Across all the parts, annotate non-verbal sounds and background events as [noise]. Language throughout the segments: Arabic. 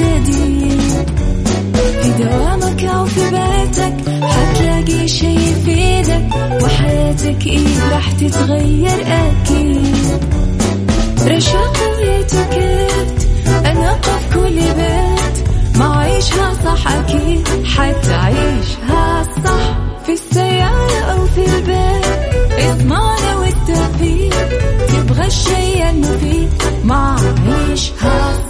جديد. في دوامك أو في بيتك حتلاقي شي يفيدك وحياتك إيه راح تتغير أكيد. رشاق ويتوكيت أنا في كل بيت ما عيشها صح أكيد حتعيشها صح في السيارة أو في البيت. اسمعنا والتوفيق تبغى الشيء المفيد ما عيشها صح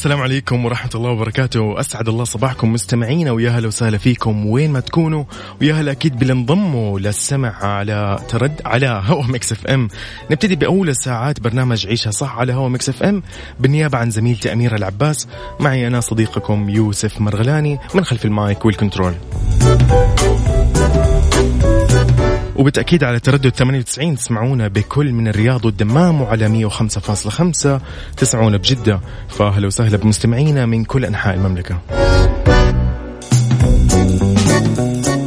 والسلام عليكم ورحمة الله وبركاته. أسعد الله صباحكم مستمعينا ويا هلا وسهلا فيكم. وين ما تكونوا ويا هلا أكيد بالانضموا للسمع على ترد على هوا Mix FM. نبتدي بأولى ساعات برنامج عيشها صح على هوا Mix FM. بالنيابة عن زميلتي أميرة العباس معي أنا صديقكم يوسف مرغلاني من خلف ال mic وال control. وبالتأكيد على تردد 98 تسمعونا بكل من الرياض والدمام وعلى 105.5 تسمعونا بجدة. فأهلا وسهلا بمستمعينا من كل أنحاء المملكة.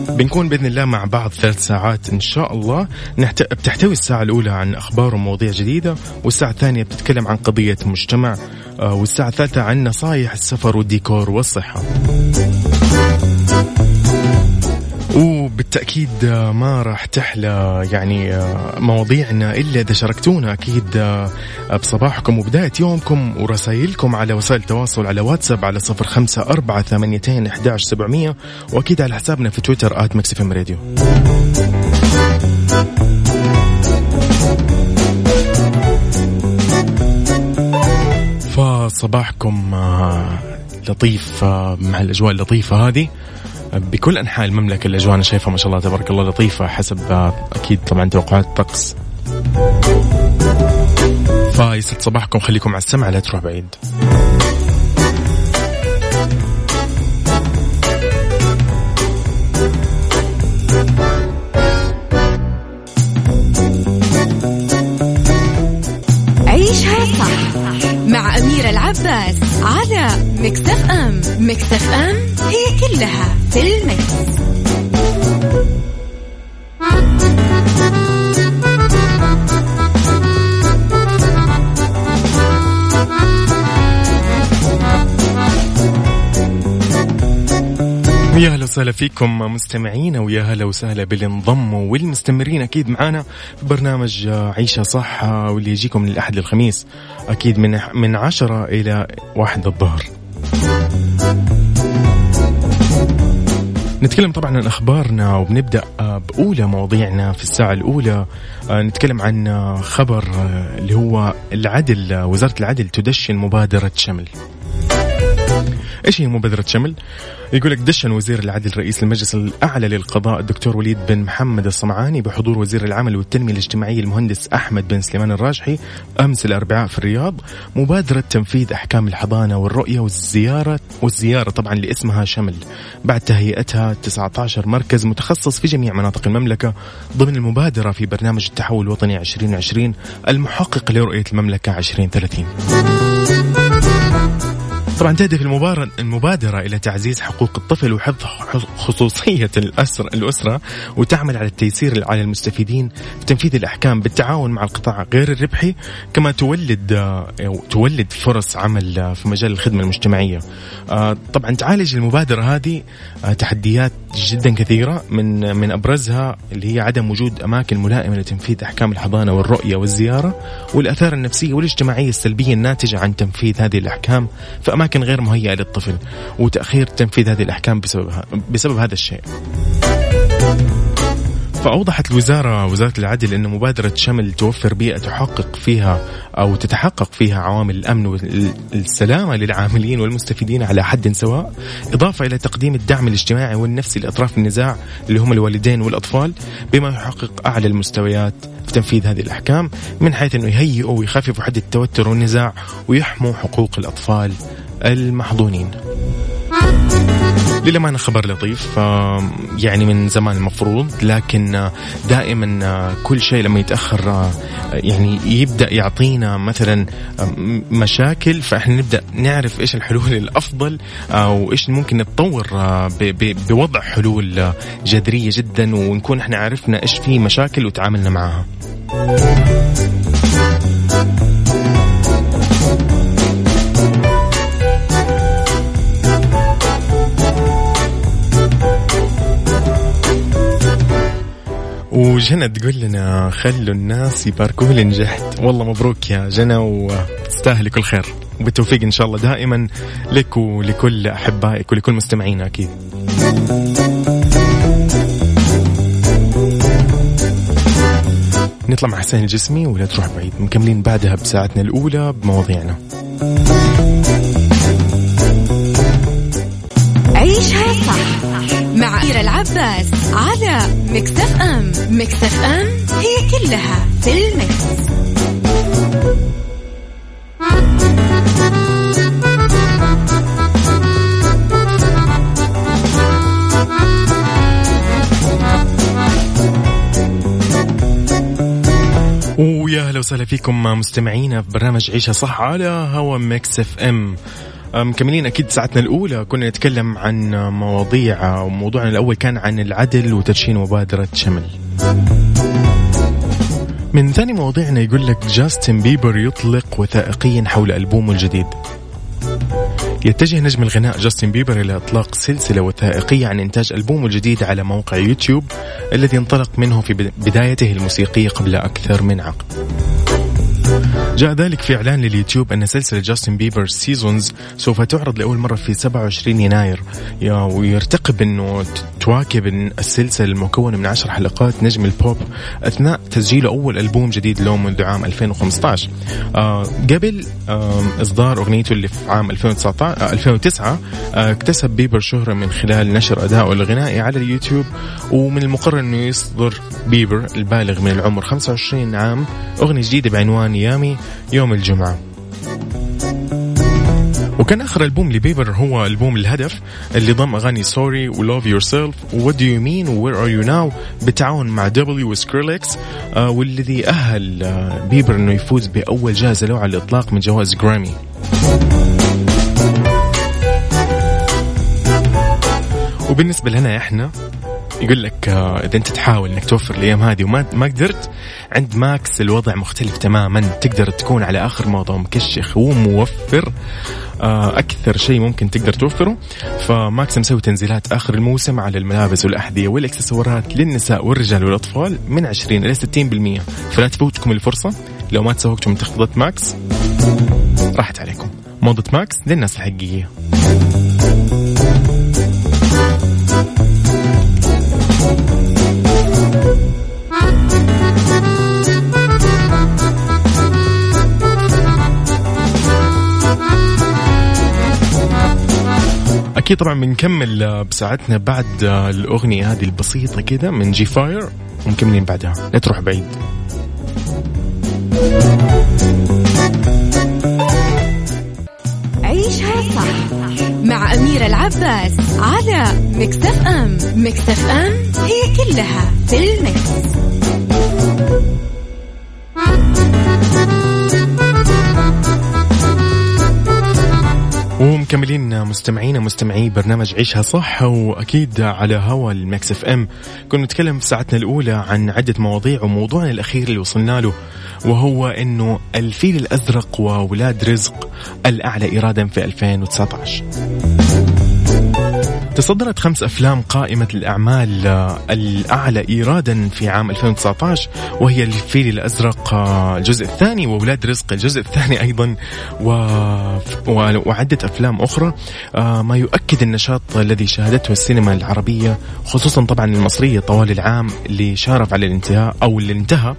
بنكون بإذن الله مع بعض ثلاث ساعات إن شاء الله. نحت... بتحتوي الساعة الأولى عن أخبار ومواضيع جديدة والساعة الثانية بتتكلم عن قضية مجتمع آه، والساعة الثالثة عن نصائح السفر والديكور والصحة. وبالتأكيد آه، ما راح تحلى يعني آه، مواضيعنا إلا إذا شاركتونا أكيد آه، بصباحكم وبداية يومكم ورسائلكم على وسائل التواصل على واتساب على صفر خمسة أربعة ثمانيتين إحداش سبعمية وأكيد على حسابنا في تويتر آت راديو. فصباحكم لطيف مع الأجواء اللطيفة هذه. بكل أنحاء المملكة الاجواء أنا شايفها ما شاء الله تبارك الله لطيفة حسب آه، أكيد طبعا توقعات الطقس فيسعد صباحكم خليكم على السمع لا تروح بعيد. على مكتف أم مكتف أم هي كلها في المكس. ويا هلا وسهلا فيكم مستمعينا ويا هلا وسهلا باللي انضموا والمستمرين أكيد معانا في برنامج عيشة صح واللي يجيكم من الاحد للخميس أكيد من من عشرة إلى واحد الظهر. نتكلم طبعا عن أخبارنا وبنبدأ بأولى مواضيعنا في الساعة الأولى. نتكلم عن خبر اللي هو العدل وزارة العدل تدشن مبادرة شمل. إيش هي مبادرة شمل؟ يقول لك دشن وزير العدل رئيس المجلس الأعلى للقضاء الدكتور وليد بن محمد الصمعاني بحضور وزير العمل والتنمية الاجتماعية المهندس أحمد بن سليمان الراجحي أمس الأربعاء في الرياض. مبادرة تنفيذ أحكام الحضانة والرؤية والزياره والزيارة طبعا لاسمها شمل. بعد تهيئتها 19 مركز متخصص في جميع مناطق المملكة ضمن المبادرة في برنامج التحول الوطني 2020 المحقق لرؤية المملكة 2030 طبعا تهدف المبادرة, إلى تعزيز حقوق الطفل وحفظ خصوصية الأسر الأسرة وتعمل على التيسير على المستفيدين في تنفيذ الأحكام بالتعاون مع القطاع غير الربحي كما تولد تولد فرص عمل في مجال الخدمة المجتمعية. طبعا تعالج المبادرة هذه تحديات جدا كثيرة من من أبرزها اللي هي عدم وجود أماكن ملائمة لتنفيذ أحكام الحضانة والرؤية والزيارة والآثار النفسية والاجتماعية السلبية الناتجة عن تنفيذ هذه الأحكام في أماكن غير مهيئة للطفل وتأخير تنفيذ هذه الأحكام بسببها بسبب هذا الشيء. فأوضحت الوزارة وزارة العدل أن مبادرة شمل توفر بيئة تحقق فيها أو تتحقق فيها عوامل الأمن والسلامة للعاملين والمستفيدين على حد سواء إضافة إلى تقديم الدعم الاجتماعي والنفسي لأطراف النزاع اللي هم الوالدين والأطفال بما يحقق أعلى المستويات في تنفيذ هذه الأحكام من حيث أنه يهيئوا ويخففوا حد التوتر والنزاع ويحموا حقوق الأطفال المحظونين. للأمانة خبر لطيف يعني من زمان المفروض لكن دائما كل شيء لما يتأخر يعني يبدأ يعطينا مثلا مشاكل فإحنا نبدأ نعرف إيش الحلول الأفضل أو إيش ممكن نتطور بوضع حلول جذرية جدا ونكون إحنا عرفنا إيش في مشاكل وتعاملنا معها. وجنى تقول لنا خلوا الناس يباركوا لي نجحت. والله مبروك يا جنى وتستاهلي كل خير. وبالتوفيق إن شاء الله دائما لك ولكل أحبائك ولكل مستمعينا أكيد. نطلع مع حسين الجسمي ولا تروح بعيد. مكملين بعدها بساعتنا الأولى بمواضيعنا. مع أميرة العباس على مكتف أم مكتف أم هي كلها في المكس. ويا أهلا وسهلا فيكم مستمعينا في برنامج عيشها صح على هوا Mix FM مكملين أكيد ساعتنا الأولى. كنا نتكلم عن مواضيع وموضوعنا الأول كان عن العدل وتدشين مبادرة شمل. من ثاني مواضيعنا يقول لك جاستن بيبر يطلق وثائقيا حول ألبومه الجديد. يتجه نجم الغناء جاستن بيبر إلى إطلاق سلسلة وثائقية عن إنتاج ألبومه الجديد على موقع يوتيوب الذي انطلق منه في بدايته الموسيقية قبل أكثر من عقد. جاء ذلك في إعلان لليوتيوب أن سلسلة جاستن بيبر Seasons سوف تعرض لأول مرة في 27 يناير. ويرتقب أنه تواكب السلسلة المكونة من 10 حلقات نجم البوب أثناء تسجيله أول ألبوم جديد له منذ عام 2015 آه قبل آه إصدار أغنيته اللي في عام 2019 آه 2009 آه اكتسب بيبر شهرة من خلال نشر أدائه الغنائي على اليوتيوب ومن المقرر أنه يصدر بيبر البالغ من العمر 25 عام. أغنية جديدة بعنوان Yummy يوم الجمعة. وكان آخر ألبوم لبيبر هو ألبوم الهدف اللي ضم أغاني Sorry و Love Yourself What Do You Mean Where Are You Now بالتعاون مع Diplo و Skrillex آه والذي أهل آه بيبر إنه يفوز بأول جائزة له على الإطلاق من جوائز جرامي وبالنسبة لنا إحنا يقول لك آه، إذا أنت تحاول إنك توفر الأيام هذه وما ما قدرت عند ماكس الوضع مختلف تماما تقدر تكون على آخر موضوع مكشخ وموفر آه، أكثر شيء ممكن تقدر توفره. فماكس مسوي تنزيلات آخر الموسم على الملابس والأحذية والإكسسوارات للنساء والرجال والأطفال من 20 إلى 60% فلا تفوتكم الفرصة لو ما تسوقتوا من تخفيضات ماكس راحت عليكم. موضة ماكس للناس الحقيقية. أكيد طبعا بنكمل آه، بساعتنا بعد آه، الأغنية هذه البسيطة كذا من جي فاير ومكملين بعدها. لا تروح بعيد. عيشها صح مع أميرة العباس على Mix FM Mix FM هي كلها في ال Mix. ومكملين مستمعينا مستمعي برنامج عيشها صح وأكيد على هوا ال Mix FM. كنا نتكلم في ساعتنا الأولى عن عدة مواضيع وموضوعنا الأخير اللي وصلنا له وهو إنه الفيل الأزرق وولاد رزق الأعلى ايرادا في 2019 تصدرت خمس أفلام قائمة الأعمال آه، الأعلى إيرادا في عام 2019 وهي الفيل الأزرق آه، الجزء الثاني وولاد رزق الجزء الثاني [laughs] أيضا و... وعدة أفلام أخرى. آه، ما يؤكد النشاط الذي شاهدته السينما العربية خصوصا طبعا المصرية طوال العام اللي شارف على الانتهاء أو اللي انتهى.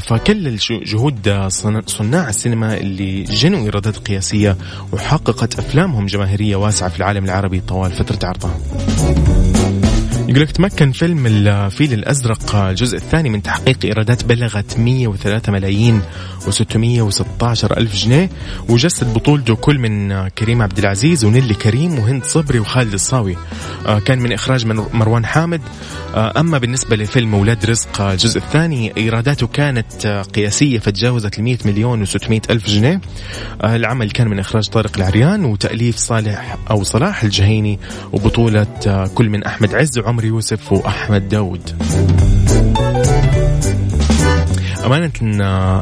فكل جهود صناع السينما اللي جنوا إيرادات قياسية وحققت أفلامهم جماهيرية واسعة في العالم العربي طوال فترة عرضها يقول لك تمكن فيلم الفيل الأزرق الجزء الثاني من تحقيق إيرادات بلغت 103 ملايين و616 ألف جنيه وجسد بطولته كل من كريم عبد العزيز ونيلي كريم وهند صبري وخالد الصاوي. آه، كان من إخراج مروان حامد. آه، أما بالنسبة لفيلم أولاد رزق الجزء الثاني إيراداته كانت قياسية فتجاوزت ال 100 مليون و600 ألف جنيه. آه، العمل كان من إخراج طارق العريان وتأليف صالح أو صلاح الجهيني وبطولة كل من أحمد عز وعمر يوسف وأحمد داود. أمانة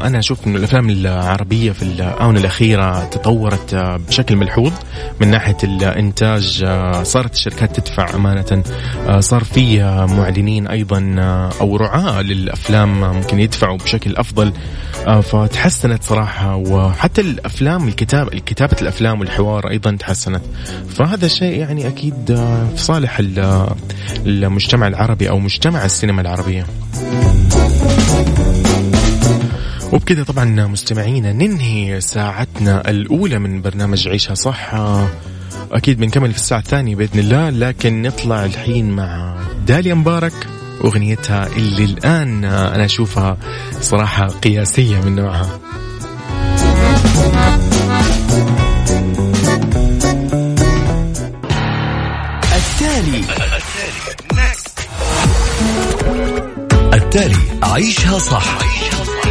أنا أشوف أن الأفلام العربية في الآونة الأخيرة تطورت بشكل ملحوظ من ناحية الإنتاج. صارت الشركات تدفع أمانة. صار في معلنين أيضا أو رعاة للأفلام ممكن يدفعوا بشكل أفضل. فتحسنت صراحة وحتى الأفلام الكتاب كتابة الأفلام والحوار أيضا تحسنت. فهذا شيء يعني أكيد في صالح المجتمع العربي أو مجتمع السينما العربية. وبكذا طبعا مستمعينا ننهي ساعتنا الأولى من برنامج عيشها صح أكيد بنكمل في الساعة الثانية بإذن الله لكن نطلع الحين مع داليا مبارك أغنيتها اللي الآن أنا أشوفها صراحة قياسية من نوعها. التالي. التالي. عيشها صح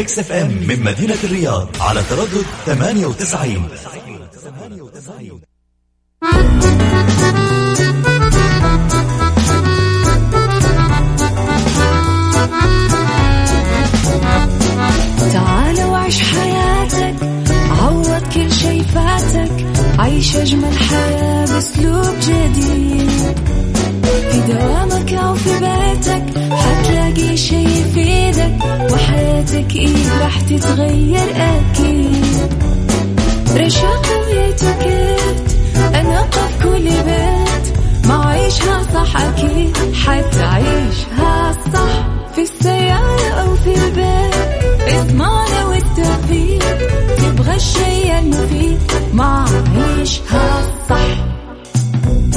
ميكس اف ام من مدينة الرياض على تردد 98 وحياتك إيه راح تتغير أكيد. رشاق ويتوكيت أنا قف كل بيت. ما عيشها صح أكيد حتعيشها صح. في السيارة أو في البيت إضمعنا والتوفيق. تبغى الشيء المفيد ما عيشها صح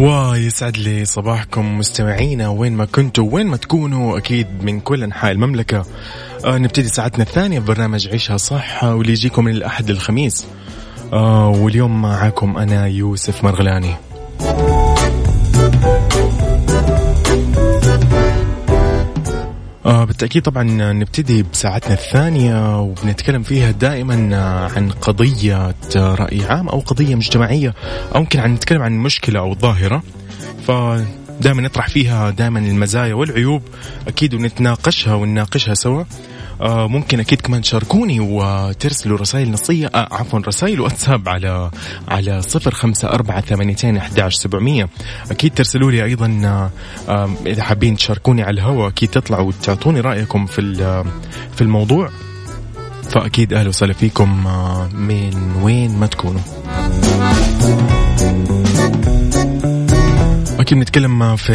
ويسعد لي صباحكم مستمعينا وين ما كنتوا وين ما تكونوا أكيد من كل أنحاء المملكة. آه نبتدي ساعتنا الثانية في برنامج عيشها صح واللي يجيكم من الأحد للخميس. آه واليوم معاكم أنا يوسف مرغلاني. آه بالتأكيد طبعا نبتدي بساعتنا الثانية وبنتكلم فيها دائما عن قضية رأي عام أو قضية مجتمعية أو ممكن عن نتكلم عن مشكلة أو ظاهرة. فدائما نطرح فيها دائما المزايا والعيوب. أكيد ونتناقشها ونناقشها سوا. ممكن أكيد كمان تشاركوني وترسلوا رسائل نصية آه عفوا رسائل واتساب على على صفر خمسة أربعة ثمانيتين أحداش سبعمية. أكيد ترسلوا لي أيضا آه آه إذا حابين تشاركوني على الهواء أكيد تطلعوا وتعطوني رأيكم في في الموضوع. فأكيد أهلا وسهلا فيكم آه، من وين ما تكونوا. أكيد نتكلم في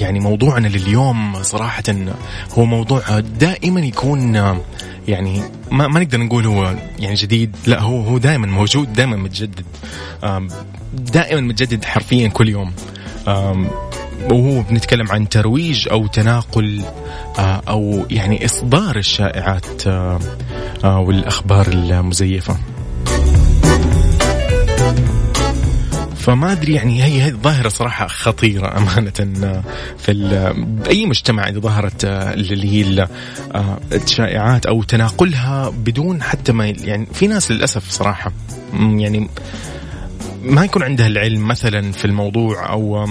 يعني موضوعنا لليوم صراحة هو موضوع دائما يكون يعني ما, ما نقدر نقول هو يعني جديد لا هو هو دائما موجود دائما متجدد دائما متجدد حرفيا كل يوم. وهو بنتكلم عن ترويج أو تناقل أو يعني إصدار الشائعات والأخبار المزيفة. فما أدري يعني هي هذه ظاهرة صراحة خطيرة أمانة في باي مجتمع إذا ظهرت اللي هي الشائعات أو تناقلها بدون حتى ما يعني في ناس للأسف صراحة يعني ما يكون عندها العلم مثلا في الموضوع أو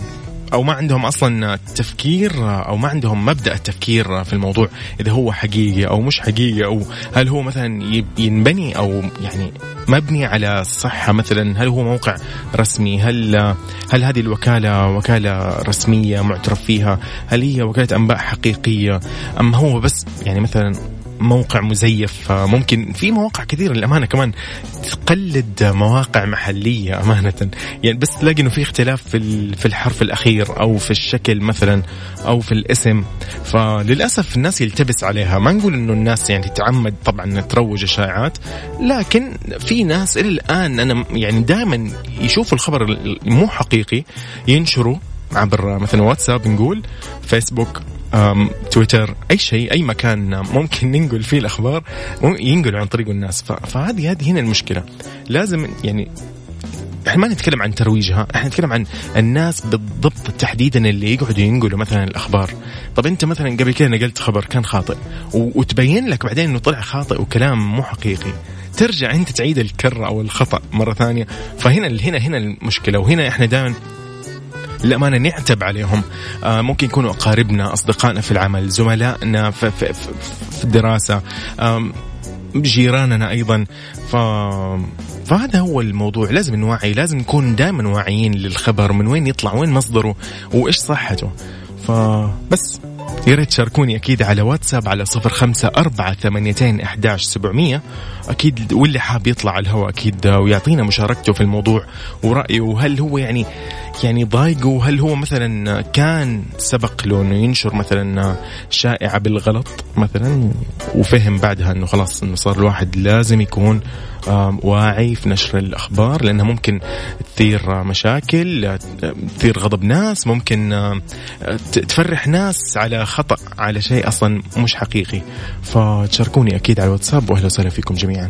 أو ما عندهم أصلا تفكير أو ما عندهم مبدأ التفكير في الموضوع إذا هو حقيقي أو مش حقيقي أو هل هو مثلا ينبني أو يعني مبني على صحة مثلا هل هو موقع رسمي هل هل هذه الوكالة وكالة رسمية معترف فيها هل هي وكالة أنباء حقيقية أم هو بس يعني مثلا موقع مزيف ممكن في مواقع كثيرة للأمانة كمان تقلد مواقع محلية أمانة. يعني بس تلاقي إنه في اختلاف في في الحرف الأخير أو في الشكل مثلا أو في الاسم. فللأسف الناس يلتبس عليها. ما نقول إنه الناس يعني تتعمد طبعا تروج الشائعات لكن في ناس إلى الآن أنا يعني دائما يشوفوا الخبر مو حقيقي ينشروا عبر مثلا واتساب نقول فيسبوك تويتر أي شيء أي مكان ممكن ننقل فيه الأخبار ينقلوا عن طريق الناس. فهذه هذه هنا المشكلة. لازم يعني إحنا ما نتكلم عن ترويجها إحنا نتكلم عن الناس بالضبط تحديدا اللي يقعدوا ينقلوا مثلا الأخبار. طب أنت مثلا قبل كده نقلت خبر كان خاطئ وتبين لك بعدين إنه طلع خاطئ وكلام مو حقيقي. ترجع أنت تعيد الكره أو الخطأ مرة ثانية. فهنا هنا هنا المشكلة وهنا إحنا دائما للأمانة نعتب عليهم. آه ممكن يكونوا أقاربنا أصدقائنا في العمل زملائنا في, في, في, في الدراسة جيراننا أيضا. ف... فهذا هو الموضوع. لازم نوعي لازم نكون دائما واعيين للخبر من وين يطلع وين مصدره وإيش صحته. فبس يا ريت تشاركوني أكيد على واتساب على صفر خمسة أربعة ثمانيتين أحداش سبعمية. أكيد واللي حاب يطلع على الهواء أكيد ويعطينا مشاركته في الموضوع ورأيه. وهل هو يعني يعني ضايقه هل هو مثلا كان سبق له إنه ينشر مثلا شائعة بالغلط مثلا وفهم بعدها إنه خلاص إنه صار الواحد لازم يكون واعي في نشر الأخبار لأنها ممكن تثير مشاكل تثير غضب ناس ممكن تفرح ناس على خطأ على شيء أصلا مش حقيقي. فتشاركوني أكيد على الواتساب واهلا وسهلا فيكم جميعا.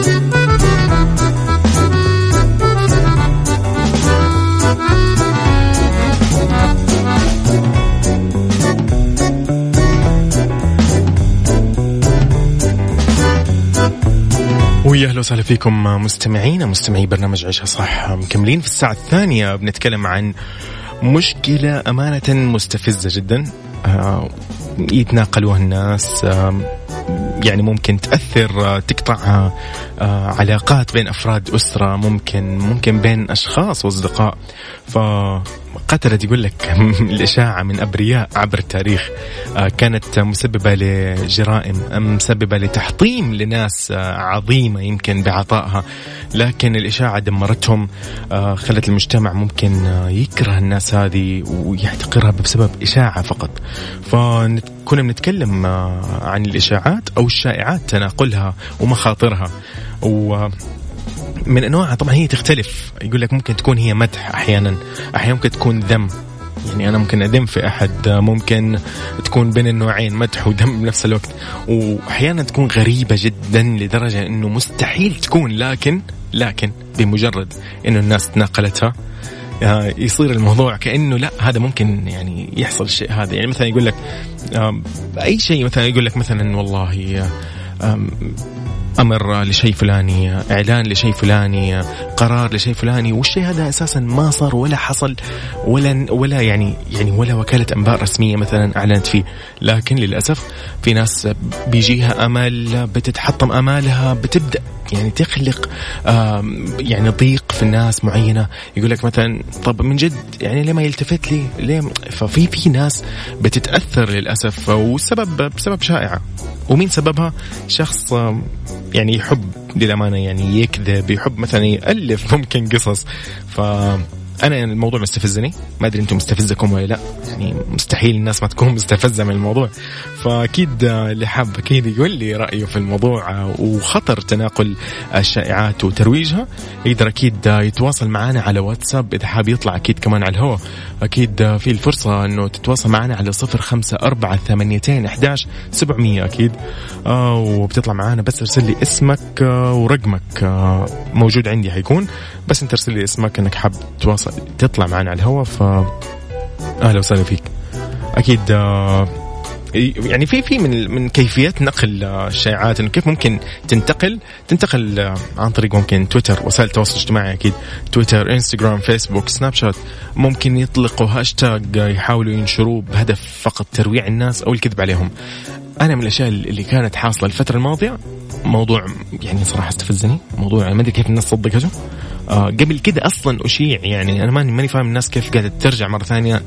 ويا أهلا وسهلا فيكم مستمعينا مستمعي برنامج عيشها صح مكملين في الساعة الثانية. بنتكلم عن مشكلة أمانة مستفزة جدا. آه، يتناقلوها الناس. يعني ممكن تأثر تقطع آه، علاقات بين أفراد أسرة. ممكن ممكن بين أشخاص وأصدقاء. فقتلت يقول لك [laughs] الإشاعة من أبرياء عبر التاريخ آه، كانت مسببة لجرائم مسببة لتحطيم لناس آه، عظيمة يمكن بعطائها. لكن الإشاعة دمرتهم خلت المجتمع ممكن يكره الناس هذه ويحتقرها بسبب إشاعة فقط. فكنا بنتكلم عن الإشاعات أو الشائعات تناقلها ومخاطرها. و من انواعها طبعا هي تختلف. يقول لك ممكن تكون هي مدح أحيانا أحيانا ممكن تكون ذم يعني أنا ممكن اذم في أحد ممكن تكون بين النوعين مدح وذم بنفس الوقت. واحيانا تكون غريبة جدا لدرجة إنه مستحيل تكون لكن لكن بمجرد إنه الناس تناقلتها آه، يصير الموضوع كأنه لا هذا ممكن يعني يحصل الشيء هذا. يعني مثلا يقول لك أي شيء مثلا يقول لك مثلا والله أمر لشيء فلاني إعلان لشيء فلاني قرار لشيء فلاني والشيء هذا أساسا ما صار ولا حصل ولا ولا يعني يعني ولا وكالة أنباء رسمية مثلا أعلنت فيه. لكن للأسف في ناس بيجيها أمل بتتحطم أمالها بتبدأ يعني تخلق يعني ضيق في الناس معينة يقول لك مثلا طب من جد يعني ليه ما يلتفت لي؟ ليه ففي في ناس بتتأثر للأسف والسبب بسبب شائعة. ومين سببها؟ شخص يعني يحب للأمانة يعني يكذب يحب مثلا يألف ممكن قصص. ف أنا الموضوع مستفزني. ما أدري أنتم مستفزكم ولا لأ. يعني مستحيل الناس ما تكون مستفزة من الموضوع. فأكيد اللي حاب أكيد يقول لي رأيه في الموضوع وخطر تناقل الشائعات وترويجها يقدر أكيد يتواصل معنا على واتساب. إذا حاب يطلع أكيد كمان على الهواء. أكيد في الفرصة إنه تتواصل معنا على صفر خمسة أربعة ثمانيتين أحداش سبعمية أكيد. آه وبتطلع معنا بس ارسل لي اسمك آه ورقمك آه موجود عندي حيكون. بس انت ارسل لي اسمك إنك حاب تواصل تطلع معنا على الهواء ف أهلا وسهلا فيك. أكيد آه يعني في في من من كيفيات نقل الشائعات إنه كيف ممكن تنتقل تنتقل آه، عن طريق ممكن تويتر وسائل التواصل الاجتماعي أكيد تويتر إنستغرام فيسبوك سناب شات ممكن يطلقوا هاشتاج يحاولوا ينشروه بهدف فقط ترويع الناس أو الكذب عليهم. أنا من الأشياء اللي كانت حاصلة الفترة الماضية موضوع يعني صراحة استفزني موضوع ما أدري كيف الناس صدقته. آه قبل كده أصلا أشيع يعني أنا ماني ماني فاهم الناس كيف قاعدة ترجع مرة ثانية.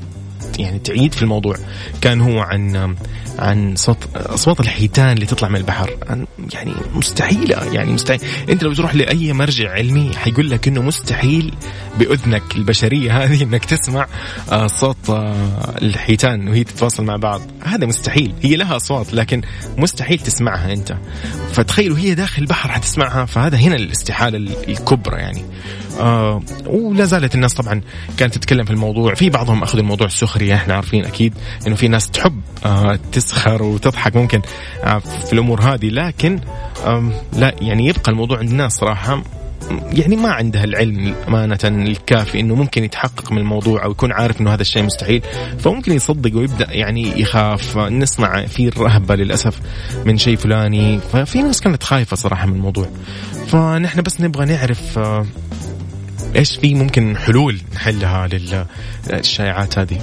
يعني تعيد في الموضوع. كان هو عن عن صوت اصوات الحيتان اللي تطلع من البحر. يعني مستحيلة يعني مستحيل. أنت لو تروح لأي مرجع علمي حيقول لك إنه مستحيل بأذنك البشرية [laughs] هذه إنك تسمع آه، صوت آه، الحيتان وهي تتواصل مع بعض. هذا مستحيل. هي لها اصوات لكن مستحيل تسمعها أنت. فتخيل وهي داخل البحر حتسمعها فهذا هنا الاستحالة الكبرى يعني. آه ولا زالت الناس طبعا كانت تتكلم في الموضوع. في بعضهم أخذوا الموضوع سخريه إحنا عارفين أكيد إنه في ناس تحب آه تسخر وتضحك ممكن آه في الأمور هذه. لكن لا يعني يبقى الموضوع عند الناس صراحة يعني ما عندها العلم أمانة الكافي أنه ممكن يتحقق من الموضوع أو يكون عارف أنه هذا الشيء مستحيل. فممكن يصدق ويبدأ يعني يخاف نسمع في الرهبة للأسف من شيء فلاني. ففي ناس كانت خايفة صراحة من الموضوع. فنحن بس نبغى نعرف آه، إيش في ممكن حلول نحلها للشائعات هذه؟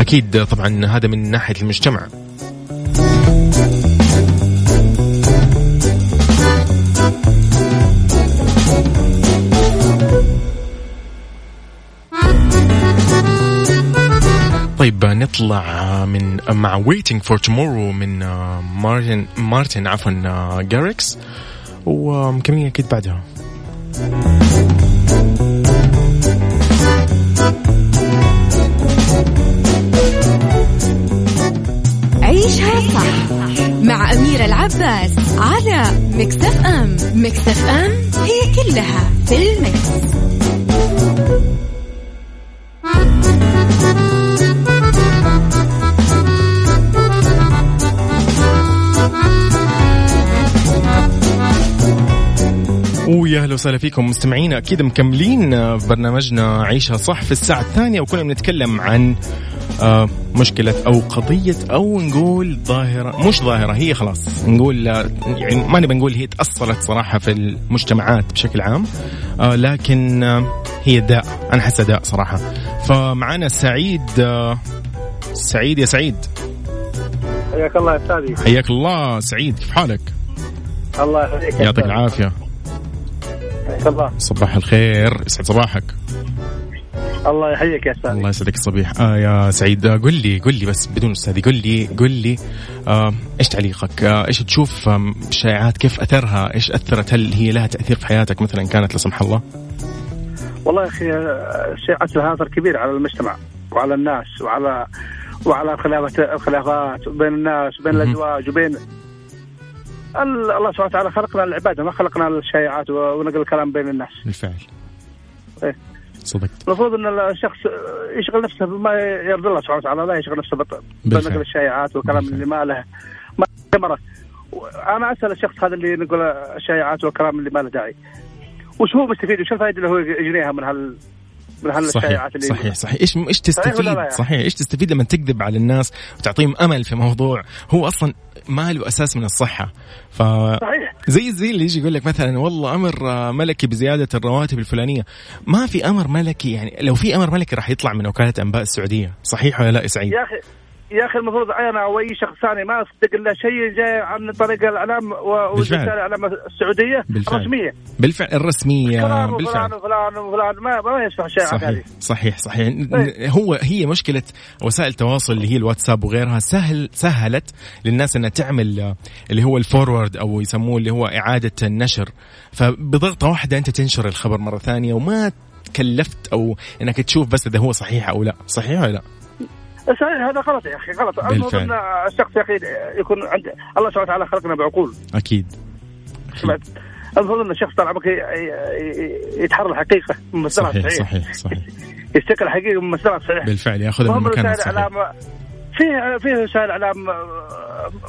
أكيد طبعا هذا من ناحية المجتمع. طيب نطلع من مع waiting for tomorrow من مارتن مارتن عفوا Garrix ومكملين أكيد بعدها. عيشها صح. مع أميرة العباس على Mix FM Mix FM هي كلها في ال Mix. ويا أهلا وسهلا فيكم مستمعينا. أكيد مكملين برنامجنا عيشها صح في الساعة الثانية وكنا بنتكلم عن مشكلة أو قضية أو نقول ظاهرة مش ظاهرة هي خلاص. نقول يعني ما نبي نقول هي تأصلت صراحة في المجتمعات بشكل عام آه، لكن آه، هي داء أنا حاسة داء صراحة. فمعنا سعيد سعيد يا سعيد. حياك الله يا أستاذي. حياك الله سعيد كيف حالك؟ الله يحييك يعطيك العافية. صباح الخير يسعد صباحك. الله يحييك يا أستاذ الله يسعدك الصبيح آه يا سعيد آه قل لي قل لي بس بدون استاذي قل لي قل لي آه إيش تعليقك؟ آه إيش تشوف آه الشائعات كيف أثرها؟ إيش أثرت؟ هل هي لها تأثير في حياتك مثلا كانت لا سمح الله؟ والله يا أخي الشائعات لها أثر كبير على المجتمع وعلى الناس وعلى وعلى الخلافات الخلافات بين الناس وبين الأزواج وبين الله سبحانه وتعالى خلقنا العباده ما خلقنا الشائعات ونقل الكلام بين الناس بالفعل إيه؟ صدقت المفروض إن الشخص يشغل نفسه بما يرضي الله سبحانه وتعالى لا يشغل نفسه بنقل الشائعات والكلام اللي ما له ما ثمره أنا أسأل الشخص هذا اللي نقول الشائعات والكلام اللي ما له داعي. وش هو مستفيد؟ وش الفائدة اللي هو يجنيها من هال من هالشائعات اللي صحيح صحيح. إيش إيش تستفيد؟ صحيح إيش تستفيد لما تكذب على الناس وتعطيهم أمل في موضوع؟ هو أصلا ما له أساس من الصحة. ف صحيح. زي زي اللي يجي يقول لك مثلا والله أمر ملكي بزيادة الرواتب الفلانية. ما في أمر ملكي يعني لو في أمر ملكي راح يطلع من وكالة أنباء السعودية صحيح ولا لا سعيد؟ يا أخي يا أخي المفروض أنا أو أي شخص ثاني ما أصدق إلا شيء جاي عن طريق الإعلام ووسائل الإعلام السعودية بالفعل. الرسميه بالفعل الرسميه فلان بالفعل. وفلان وفلان وفلان ما ما يسمع الشائعات هذه. صحيح صحيح. طيب. هو هي مشكلة وسائل التواصل اللي هي الواتساب وغيرها سهل سهلت للناس إنها تعمل اللي هو الفورورد أو يسموه اللي هو إعادة النشر. فبضغطة واحدة أنت تنشر الخبر مرة ثانية وما كلفت أو إنك تشوف بس إذا هو صحيح أو لا. صحيح ولا لا؟ صحيح هذا غلط يا أخي غلط. المفروض ان الشخص يا أخي يكون عند الله سبحانه وتعالى خلقنا بعقول. أكيد. سمعت؟ المفروض أن الشخص طال عمرك يتحرى الحقيقة من مصدرها صحيح صحيح صحيح. [laughs] يستقل الحقيقة من مصدرها الصحيح. بالفعل يأخذها من مكانها الصحيح فيه فيه وسائل إعلام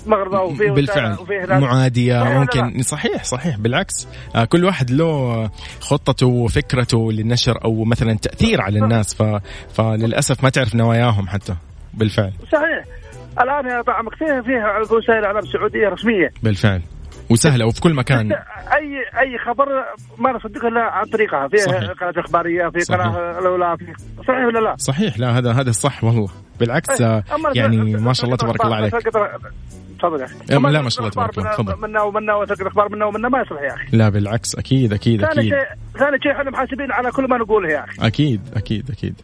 مغرضه وفيه بالفعل. وفيه معادية ممكن صحيح صحيح بالعكس. آه كل واحد له خطته وفكرته للنشر أو مثلا تأثير على الناس ف... فللأسف ما تعرف نواياهم حتى. بالفعل. صحيح. الآن يا طعمك فيه فيه وسائل إعلام سعودية رسمية؟ بالفعل. وسهلة وفي كل مكان. أي أي خبر ما نصدقه إلا عن طريقها. في قناة إخبارية في قناة الأولى في صحيح ولا لا؟ صحيح. لا هذا هذا صح والله. بالعكس أيه. يعني ما شاء الله تبارك الله عليك. تفضل يا أخي. لا ما شاء الله تبارك الله. تفضل. منا ومنا وتلقى الاخبار منا ومنا ما يصلح يا أخي. لا بالعكس أكيد أكيد أكيد. ثاني شيء ثاني شيء إحنا محاسبين على كل ما نقوله يا أخي. أكيد أكيد أكيد.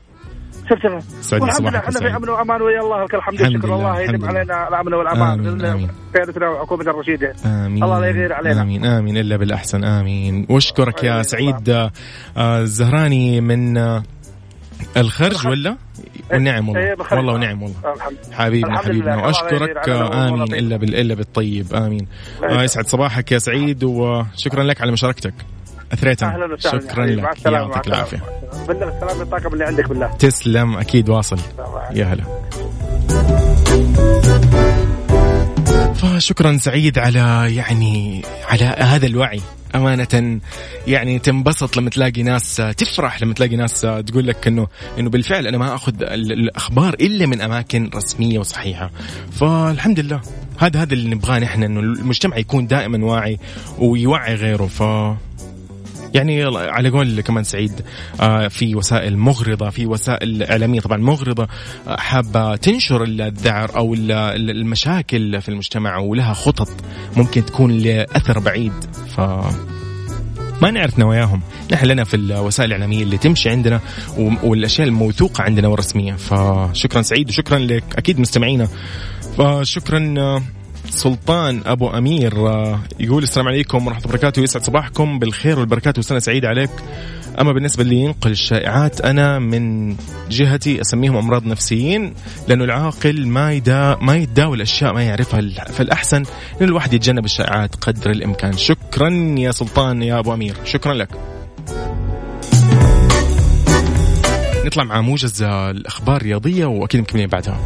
شفت سعدي صباحك إحنا في أمن وأمان ويا الله لك الحمد والشكر الله يديم علينا الأمن والأمان قيادتنا وحكومه الرشيدة. آمين الله لا يغير علينا. آمين آمين إلا بالأحسن آمين. وأشكرك يا سعيد الزهراني من الخرج ولا؟ ونعم والله. إيه، والله ونعم والله. حبيبنا حبيبنا وأشكرك آمين إلا إلا بالطيب. آمين. آه يسعد صباحك يا سعيد وشكرا لك على مشاركتك. أثريتها. أهلا وسهلا. شكرا لك. يعطيك العافية. بالله السلام الطاقم اللي عندك بالله. تسلم. أكيد واصل. يا هلا. فشكرا سعيد على يعني على هذا الوعي. أمانة يعني تنبسط لما تلاقي ناس تفرح لما تلاقي ناس تقول لك إنه إنه بالفعل أنا ما أخذ الأخبار إلا من أماكن رسمية وصحيحة. فالحمد لله. هذا هذا اللي نبغاه نحن إنه المجتمع يكون دائما واعي ويوعي غيره. ف يعني على قول كمان سعيد آه، في وسائل مغرضة في وسائل إعلامية طبعا مغرضة آه، حابة تنشر الذعر أو المشاكل في المجتمع ولها خطط ممكن تكون لأثر بعيد. ف ما نعرف نواياهم نحن لنا في الوسائل الإعلامية اللي تمشي عندنا والأشياء الموثوقة عندنا والرسمية. فشكرا سعيد وشكرا لك. أكيد مستمعينا. فشكرا آه، سلطان أبو أمير آه، يقول السلام عليكم ورحمة الله وبركاته يسعد صباحكم بالخير والبركات وسنة سعيدة عليك. أما بالنسبة اللي ينقل الشائعات أنا من جهتي أسميهم أمراض نفسيين لأنه العاقل ما يدا ما يتداول أشياء ما يعرفها فالأحسن إن الواحد يتجنب الشائعات قدر الإمكان. شكرا يا سلطان يا أبو أمير. شكرا لك. نطلع مع موجز الأخبار الرياضية وأكيد مكملين بعدها.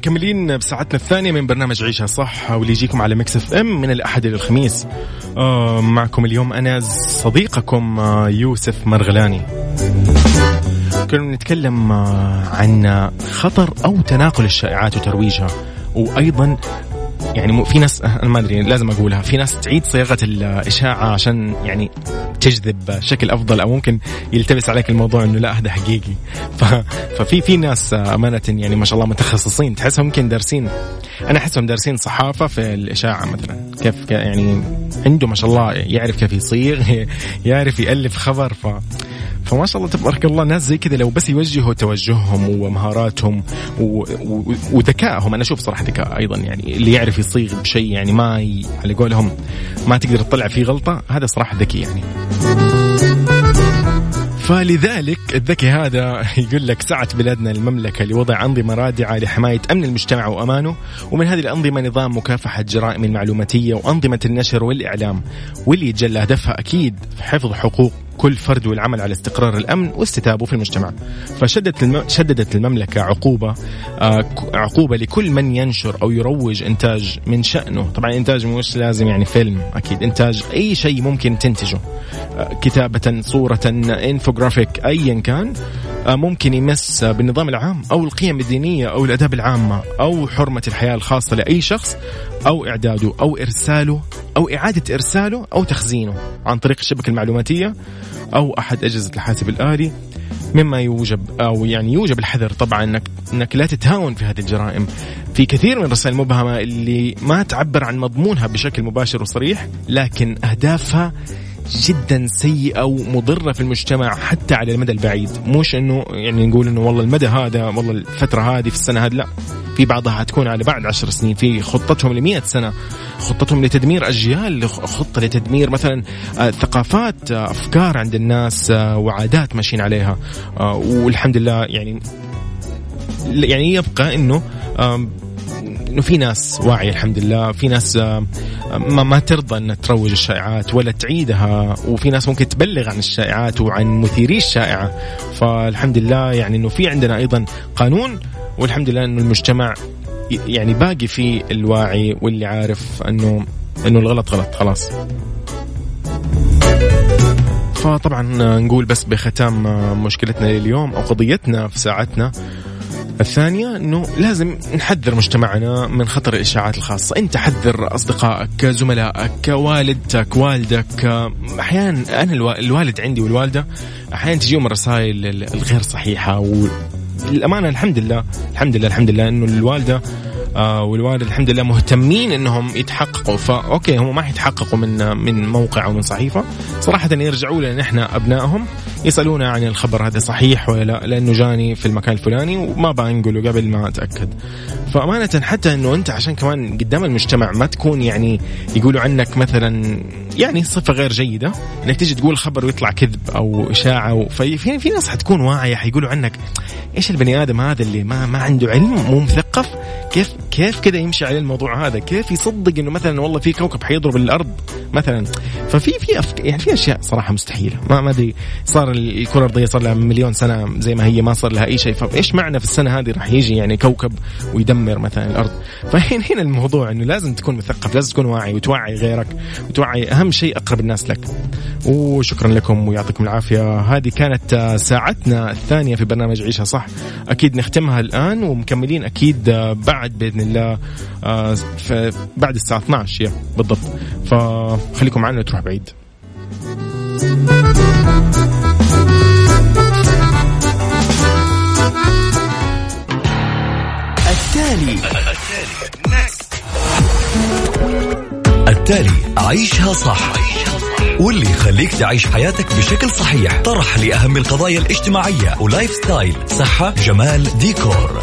مكملين بساعتنا الثانية من برنامج عيشها صح واللي يجيكم على Mix FM من الأحد إلى الخميس. آه معكم اليوم أنا صديقكم آه يوسف مرغلاني. كنا نتكلم آه عن خطر أو تناقل الشائعات وترويجها وأيضا يعني في ناس أنا ما أدري لازم أقولها. في ناس تعيد صياغة الإشاعة عشان يعني تجذب شكل أفضل أو ممكن يلتبس عليك الموضوع إنه لا هذا حقيقي. [laughs] ففي في ناس أمانة يعني ما شاء الله متخصصين. تحسهم يمكن دارسين أنا أحسهم دارسين صحافة في الإشاعة مثلا. كيف يعني عنده ما شاء الله يعرف كيف يصيغ [laughs] يعرف يألف خبر. ف فما شاء الله تبارك الله ناس زي كذا لو بس يوجهوا توجههم ومهاراتهم وذكائهم. أنا أشوف صراحة ذكاء أيضا يعني اللي يعرف يصيغ بشيء يعني ما ي... على قولهم ما تقدر تطلع فيه غلطة هذا صراحة ذكي يعني. فلذلك الذكي هذا [laughs] يقول لك سعت بلادنا المملكة لوضع أنظمة رادعة لحماية أمن المجتمع وأمانه ومن هذه الأنظمة نظام مكافحة جرائم المعلوماتية وأنظمة النشر والإعلام واللي يتجلى هدفها أكيد حفظ حقوق كل فرد والعمل على استقرار الأمن واستتابه في المجتمع. فشدت الم... شددت المملكة عقوبة آه عقوبة لكل من ينشر أو يروج إنتاج من شأنه، طبعا إنتاج مش لازم يعني فيلم أكيد إنتاج أي شيء ممكن تنتجه. آه كتابة، صورة، انفوجرافيك ايا كان آه ممكن يمس بالنظام العام أو القيم الدينية أو الأداب العامة أو حرمة الحياة الخاصة لأي شخص أو إعداده أو إرساله أو إعادة إرساله أو تخزينه عن طريق الشبكة المعلوماتية أو أحد أجهزة الحاسب الآلي. مما يوجب أو يعني يوجب الحذر طبعا انك إنك لا تتهاون في هذه الجرائم. في كثير من الرسائل المبهمه اللي ما تعبر عن مضمونها بشكل مباشر وصريح لكن أهدافها جدا سيئة ومضرة في المجتمع حتى على المدى البعيد. مش إنه يعني نقول إنه والله المدى هذا والله الفترة هذه في السنة هذه لا. في بعضها حتكون على بعد عشر سنين. في خطتهم لمئة سنة خطتهم لتدمير أجيال خطة لتدمير مثلا ثقافات أفكار عند الناس وعادات ماشيين عليها. والحمد لله يعني يعني يبقى إنه إنه في ناس واعية الحمد لله في ناس ما, ما ترضى ان تروج الشائعات ولا تعيدها وفي ناس ممكن تبلغ عن الشائعات وعن مثيري الشائعة. فالحمد لله يعني إنه في عندنا أيضا قانون والحمد لله إنه المجتمع يعني باقي في الواعي واللي عارف إنه إنه الغلط غلط خلاص. فطبعا نقول بس بختام مشكلتنا لليوم أو قضيتنا في ساعتنا الثانية أنه لازم نحذر مجتمعنا من خطر الإشاعات الخاصة. أنت حذر أصدقائك زملائك والدتك والدك. أحيانا أنا الوالد عندي والوالدة أحيانا تجيهم الرسائل الغير صحيحة والأمانة الحمد لله الحمد لله الحمد لله أنه الوالدة آه والوالد الحمد لله مهتمين إنهم يتحققوا. فاوكي هم ما حيتحققوا من من موقع أو من صحيفة. صراحة يرجعوا لنا نحن أبنائهم. يسألونا عن الخبر. هذا صحيح ولا لا؟ لأنه جاني في المكان الفلاني وما بنقله قبل ما أتأكد. فأمانة حتى إنه أنت عشان كمان قدام المجتمع ما تكون يعني يقولوا عنك مثلا يعني صفة غير جيدة إنك تيجي تقول خبر ويطلع كذب أو إشاعة في في ناس حتكون واعية حيقولوا عنك إيش البني آدم هذا اللي ما ما عنده علم مو مثقف؟ كيف كيف كذا يمشي عليه الموضوع هذا؟ كيف يصدق إنه مثلا والله في كوكب حيضرب الأرض مثلا؟ ففي في أفك... يعني في أشياء صراحة مستحيلة. ما ما أدري صار الكرة الأرضية صار لها مليون سنة زي ما هي ما صار لها أي شيء. فايش معنى في السنة هذه راح يجي يعني كوكب ويدمر مثلا الأرض؟ فهنا هنا الموضوع إنه لازم تكون مثقف لازم تكون واعي وتوعي غيرك وتوعي أهم شيء أقرب الناس لك. وشكرا لكم ويعطيكم العافية. هذه كانت ساعتنا الثانية في برنامج عيشها صح. أكيد نختمها الآن ومكملين أكيد بعد بإذن الله بعد الساعة 12 بالضبط. فخليكم معنا تروح بعيد. التالي. التالي عيشها صح. واللي يخليك تعيش حياتك بشكل صحيح. طرح لأهم القضايا الاجتماعية و lifestyle. صحة جمال ديكور.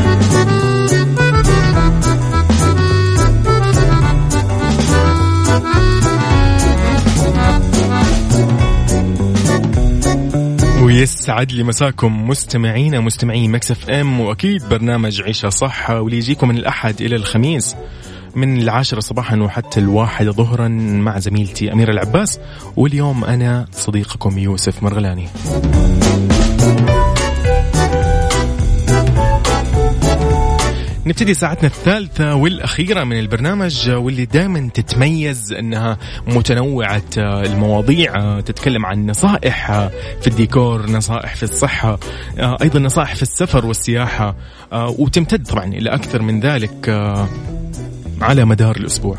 ويسعد لي مساكم مستمعينا مستمعي مكسف ام وأكيد برنامج عيشة صح واللي يجيكم من الأحد إلى الخميس من العاشرة صباحا وحتى الواحدة ظهرا مع زميلتي أميرة العباس. واليوم أنا صديقكم يوسف مرغلاني. نبتدي ساعتنا الثالثة والأخيرة من البرنامج واللي دائما تتميز أنها متنوعة المواضيع تتكلم عن نصائح في الديكور نصائح في الصحة أيضا نصائح في السفر والسياحة وتمتد طبعا إلى أكثر من ذلك على مدار الأسبوع.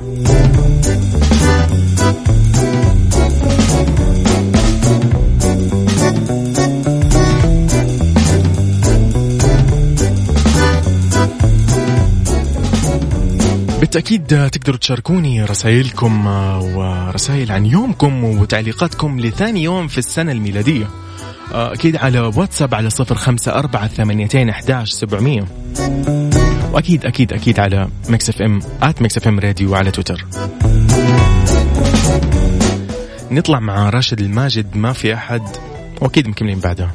بالتأكيد تقدروا تشاركوني رسائلكم ورسائل عن يومكم وتعليقاتكم لثاني يوم في السنة الميلادية. أكيد على واتساب على صفر خمسة أربعة ثمانيتين أحداش سبعمية. وأكيد أكيد أكيد على Mix FM at Mix FM Radio على تويتر. نطلع مع راشد الماجد ما في أحد وأكيد مكملين بعدها.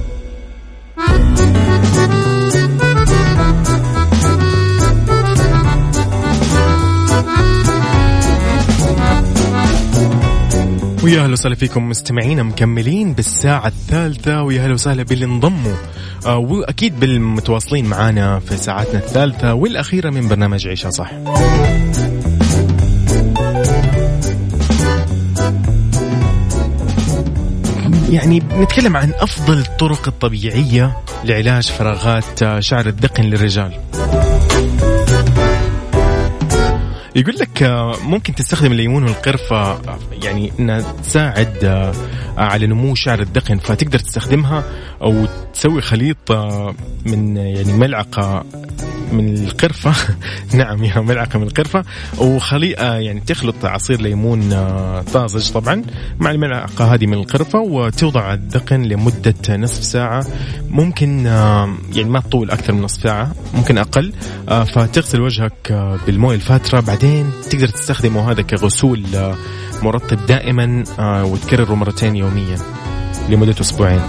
ويا أهلا وسهلا فيكم مستمعينا مكملين بالساعة الثالثة ويا أهلا وسهلا باللي انضموا آه وأكيد بالمتواصلين معانا في ساعتنا الثالثة والأخيرة من برنامج عيشها صح. يعني بنتكلم عن أفضل الطرق الطبيعية لعلاج فراغات شعر الذقن للرجال. يقول لك ممكن تستخدم الليمون والقرفة يعني إنها تساعد على نمو شعر الذقن فتقدر تستخدمها أو تسوي خليط من يعني ملعقة من القرفة. [laughs] نعم يا ملعقة من القرفة. وخليقة يعني تخلط عصير ليمون طازج طبعا مع الملعقة هذه من القرفة وتوضع الذقن لمدة نصف ساعة. ممكن يعني ما تطول أكثر من نصف ساعة ممكن أقل. فتغسل وجهك بالموية الفاترة. بعدين تقدر تستخدمه هذا كغسول مرطب دائما وتكرره مرتين يوميا لمدة أسبوعين.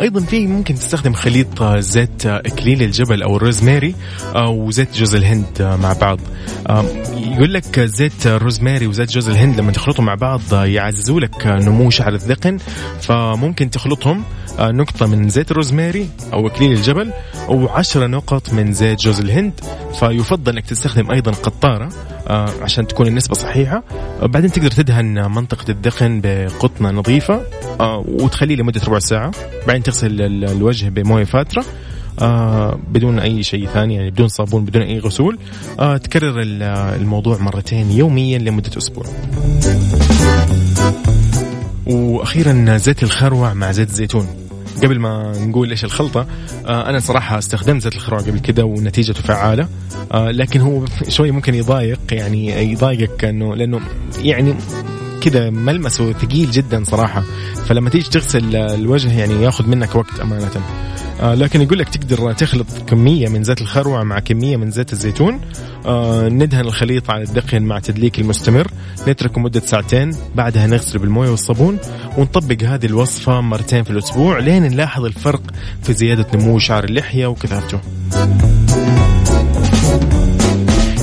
أيضا في ممكن تستخدم خليط زيت اكليل الجبل أو الروزماري وزيت جوز الهند مع بعض. يقول لك زيت الروزماري وزيت جوز الهند لما تخلطهم مع بعض يعززوا لك نمو شعر الذقن. فممكن تخلطهم نقطة من زيت الروزماري أو إكليل الجبل وعشرة نقط من زيت جوز الهند. فيفضل أنك تستخدم أيضا قطارة عشان تكون النسبة صحيحة. بعدين تقدر تدهن منطقة الذقن بقطنة نظيفة وتخليه لمدة ربع ساعة. بعدين تغسل الوجه بموية فاترة آه بدون أي شيء ثاني يعني بدون صابون بدون أي غسول. آه تكرر الموضوع مرتين يوميا لمدة أسبوع. وأخيرا زيت الخروع مع زيت الزيتون. قبل ما نقول إيش الخلطة آه أنا صراحة استخدمت زيت الخروع قبل كده ونتيجته فعالة آه لكن هو [laughs] شوي ممكن يضايق يعني يضايقك انه لأنه يعني كذا ملمسه ثقيل جدا صراحة. فلما تيجي تغسل الوجه يعني ياخذ منك وقت أمانة. آه لكن يقول لك تقدر تخلط كمية من زيت الخروع مع كمية من زيت الزيتون. آه ندهن الخليط على الدقن مع تدليك المستمر. نتركه مدة ساعتين بعدها نغسل بالموية والصابون ونطبق هذه الوصفة مرتين في الأسبوع لين نلاحظ الفرق في زيادة نمو شعر اللحية وكثافته.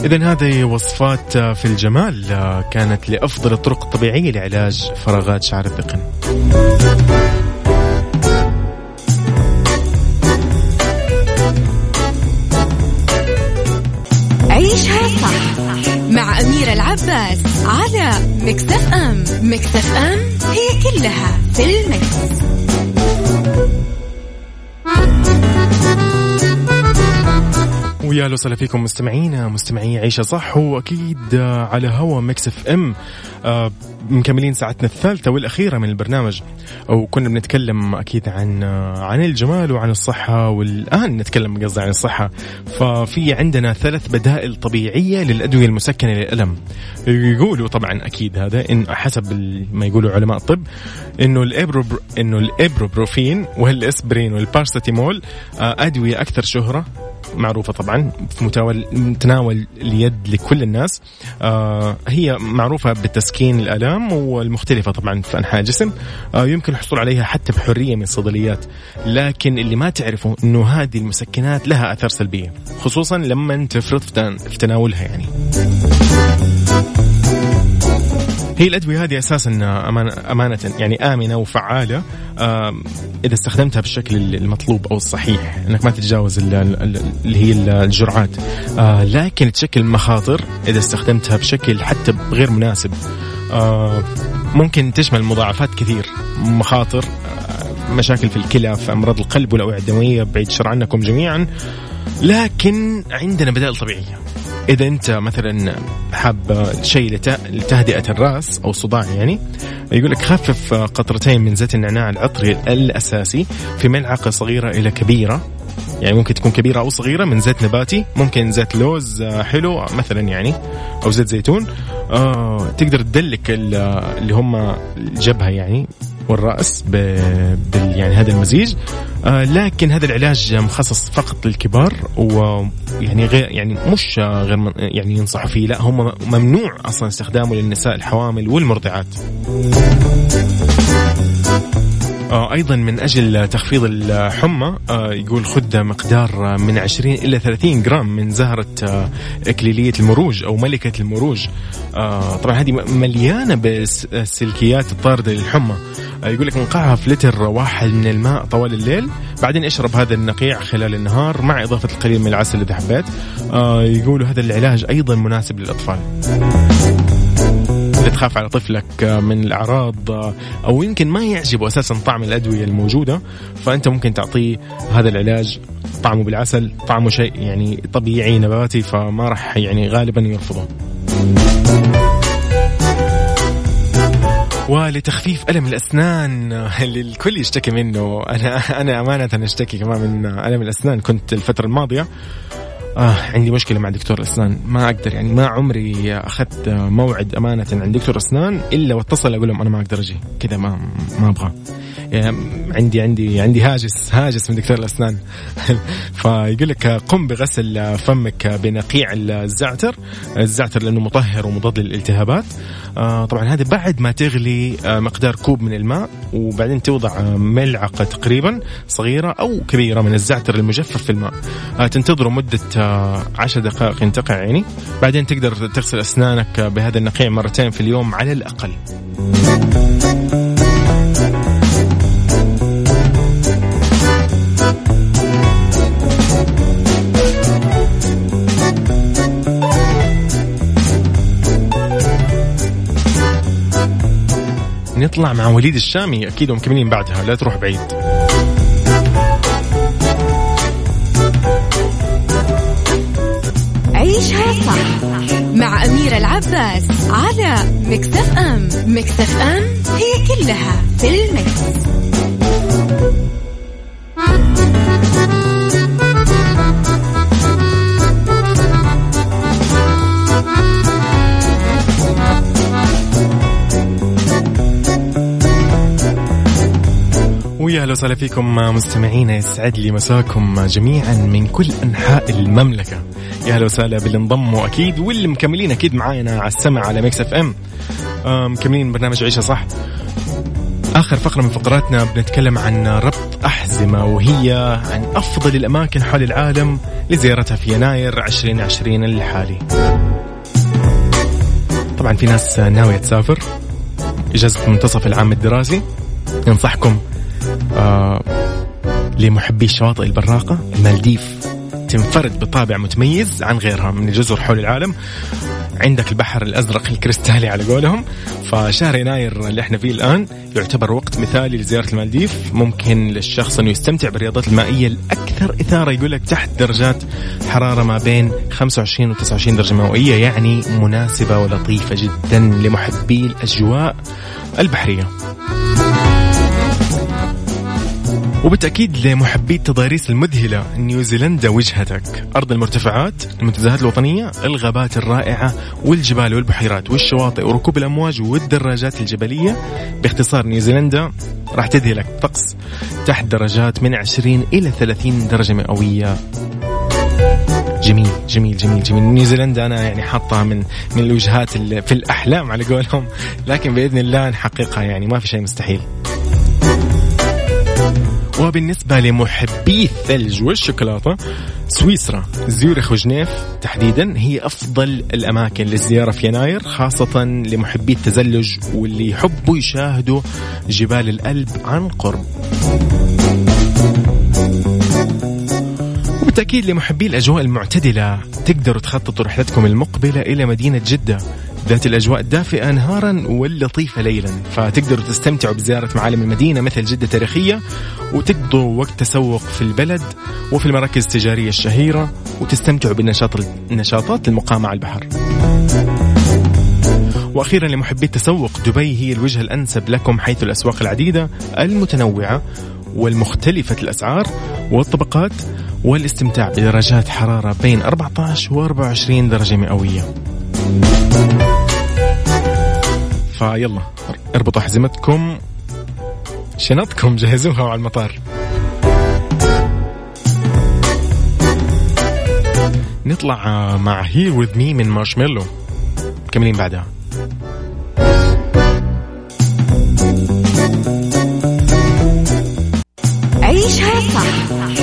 إذا هذه وصفات في الجمال كانت لأفضل الطرق الطبيعية لعلاج فراغات شعر الذقن. عيشها صح مع أميرة العباس على Mix FM Mix FM ويا أهلا وسهلا فيكم مستمعينا مستمعي عيشها صح وأكيد على هوا Mix FM. آه مكملين ساعتنا الثالثة والأخيرة من البرنامج. وكنا بنتكلم أكيد عن عن الجمال وعن الصحة والآن نتكلم قصدي عن الصحة. ففي عندنا ثلاث بدائل طبيعية للأدوية المسكنة للألم. يقولوا طبعا أكيد هذا إن حسب ما يقولوا علماء الطب إنه الإبرو إنه الإبروبروفين والإسبرين والبارستيمول آه أدوية أكثر شهرة معروفة طبعا في متناول متناول اليد لكل الناس. آه هي معروفة بالتسكين الآلام والمختلفة طبعا في أنحاء الجسم. آه يمكن الحصول عليها حتى بحرية من الصيدليات لكن اللي ما تعرفه أنه هذه المسكنات لها أثار سلبية خصوصا لما تفرط في تناولها يعني. هي الأدوية هذه أساسا أمانة يعني آمنة وفعالة إذا استخدمتها بالشكل المطلوب أو الصحيح أنك ما تتجاوز اللي هي الجرعات. آه، لكن تشكل مخاطر إذا استخدمتها بشكل حتى غير مناسب. آه، ممكن تشمل مضاعفات كثير مخاطر آه، مشاكل في الكلى في أمراض القلب والأوعية الدموية بعيد الشر عنكم جميعا. لكن عندنا بدائل طبيعية. إذا أنت مثلا حاب شيء لتهدئة الرأس أو الصداع يعني يقول لك خفف قطرتين من زيت النعناع العطري الأساسي في ملعقة صغيرة إلى كبيرة. يعني ممكن تكون كبيرة أو صغيرة من زيت نباتي ممكن زيت لوز حلو مثلا يعني أو زيت زيتون. آه تقدر تدلك اللي هم الجبهة يعني والرأس بال يعني هذا المزيج. آه لكن هذا العلاج مخصص فقط للكبار ويعني غير يعني مش غير يعني ينصحوا فيه لا هم ممنوع أصلا استخدامه للنساء الحوامل والمرضعات. أيضا من أجل تخفيض الحمى آه، يقول خذ مقدار من 20 إلى 30 جرام من زهرة آه، إكليلية المروج أو ملكة المروج. طبعا هذه مليانة بالسلكيات الطاردة للحمى. يقول لك نقعها في لتر واحد من الماء طوال الليل بعدين اشرب هذا النقيع خلال النهار مع إضافة القليل من العسل إذا حبيت. يقولوا هذا العلاج أيضا مناسب للأطفال. اذا تخاف على طفلك من الأعراض أو يمكن ما يعجبه أساسا طعم الأدوية الموجودة فأنت ممكن تعطيه هذا العلاج. طعمه بالعسل طعمه شيء يعني طبيعي نباتي فما راح يعني غالبا يرفضه. ولتخفيف ألم الأسنان اللي الكل يشتكي منه. أنا أنا أمانة أشتكي كمان من ألم الأسنان. كنت الفترة الماضية آه عندي مشكلة مع دكتور أسنان. ما أقدر يعني ما عمري أخذت موعد أمانة عند دكتور أسنان إلا واتصل أقول لهم أنا ما أقدر أجي كذا ما ما أبغى. يعني عندي عندي عندي هاجس هاجس من دكتور الأسنان. [laughs] فيقول لك قم بغسل فمك بنقيع الزعتر. الزعتر لأنه مطهر ومضاد للالتهابات. آه، طبعا هذا بعد ما تغلي آه، مقدار كوب من الماء وبعدين توضع ملعقة تقريبا صغيرة أو كبيرة من الزعتر المجفف في الماء. آه، تنتظره مدة عشر دقائق ينتقع يعني بعدين تقدر تغسل أسنانك بهذا النقيع مرتين في اليوم على الأقل. نطلع مع وليد الشامي أكيد ومكملين بعدها لا تروح بعيد عيشها صح مع أميرة العباس على مكتف أم مكتف أم هي كلها في المكس. أهلا وسهلا فيكم مستمعينا يسعد لي مساكم جميعا من كل أنحاء المملكة. يا أهلا وسهلا باللي انضموا أكيد واللي مكملين أكيد معانا على السمع على Mix FM. مكملين برنامج عيشها صح؟ آخر فقرة من فقراتنا بنتكلم عن ربط أحزمة وهي عن أفضل الأماكن حول العالم لزيارتها في يناير 2020 الحالي. طبعا في ناس ناوية تسافر. اجازه منتصف العام الدراسي. ينصحكم آه لمحبي الشواطئ البراقة المالديف. تنفرد بطابع متميز عن غيرها من الجزر حول العالم. عندك البحر الأزرق الكريستالي على قولهم. فشهر يناير اللي إحنا فيه الآن يعتبر وقت مثالي لزيارة المالديف. ممكن للشخص إنه يستمتع بالرياضات المائية الأكثر إثارة يقول لك تحت درجات حرارة ما بين 25 و 29 درجة مئوية يعني مناسبة ولطيفة جدا لمحبي الأجواء البحرية. وبالتأكيد لمحبي التضاريس المذهلة نيوزيلندا وجهتك. أرض المرتفعات المنتزهات الوطنية الغابات الرائعة والجبال والبحيرات والشواطئ وركوب الأمواج والدراجات الجبلية. باختصار نيوزيلندا راح تذهلك طقس تحت درجات من 20 إلى 30 درجة مئوية. جميل جميل جميل جميل. نيوزيلندا أنا يعني حاطها من من الوجهات في الأحلام على قولهم لكن بإذن الله نحققها يعني ما في شيء مستحيل. وبالنسبة لمحبي الثلج والشوكولاتة سويسرا زيورخ وجنيف تحديدا هي أفضل الأماكن للزيارة في يناير خاصة لمحبي التزلج واللي يحبوا يشاهدوا جبال الألب عن قرب. وبالتأكيد لمحبي الأجواء المعتدلة تقدروا تخططوا رحلتكم المقبلة إلى مدينة جدة. ذات الأجواء الدافئة نهارا واللطيفة ليلا فتقدروا تستمتعوا بزيارة معالم المدينة مثل جدة تاريخية وتقضوا وقت تسوق في البلد وفي المراكز التجارية الشهيرة وتستمتعوا بالنشاط النشاطات المقامة على البحر وأخيرا لمحبي التسوق دبي هي الوجهه الأنسب لكم حيث الأسواق العديدة المتنوعة والمختلفة الأسعار والطبقات والاستمتاع بدرجات حرارة بين 14 و 24 درجة مئوية. فيلا اربطوا حزمتكم. شنطكم جهزوها على المطار. نطلع مع هير وذ مي من مارشميلو مكملين بعدها. عيشها صح.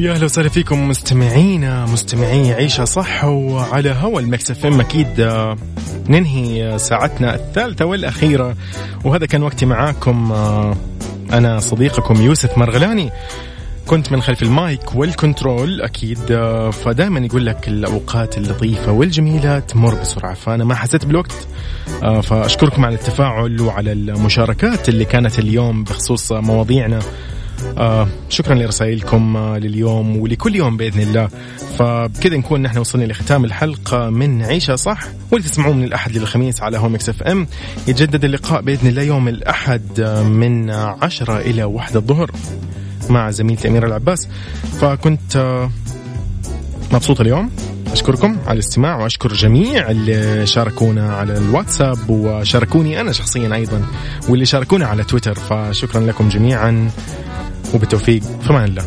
ويا أهلا وسهلا فيكم مستمعينا مستمعي عيشة صح وعلى هوا Mix FM أكيد آه، ننهي ساعتنا الثالثة والأخيرة وهذا كان وقتي معاكم آه، أنا صديقكم يوسف مرغلاني. كنت من خلف المايك وال control أكيد آه، فدائما يقول لك الأوقات اللطيفة والجميلة تمر بسرعة فأنا ما حسيت بالوقت فأشكركم على التفاعل وعلى المشاركات اللي كانت اليوم بخصوص مواضيعنا. آه شكرا لرسائلكم آه لليوم ولكل يوم بإذن الله. فبكذا نكون نحن وصلنا لختام الحلقة من عيشة صح؟ واللي تسمعوه من الأحد للخميس على هوا Mix FM. يتجدد اللقاء بإذن الله يوم الأحد آه من عشرة إلى واحدة الظهر مع زميلتي أميرة العباس. فكنت آه مبسوط اليوم. أشكركم على الاستماع وأشكر جميع اللي شاركونا على الواتساب وشاركوني أنا شخصيا أيضا واللي شاركونا على تويتر. فشكرا لكم جميعا. وبالتوفيق في أمان الله.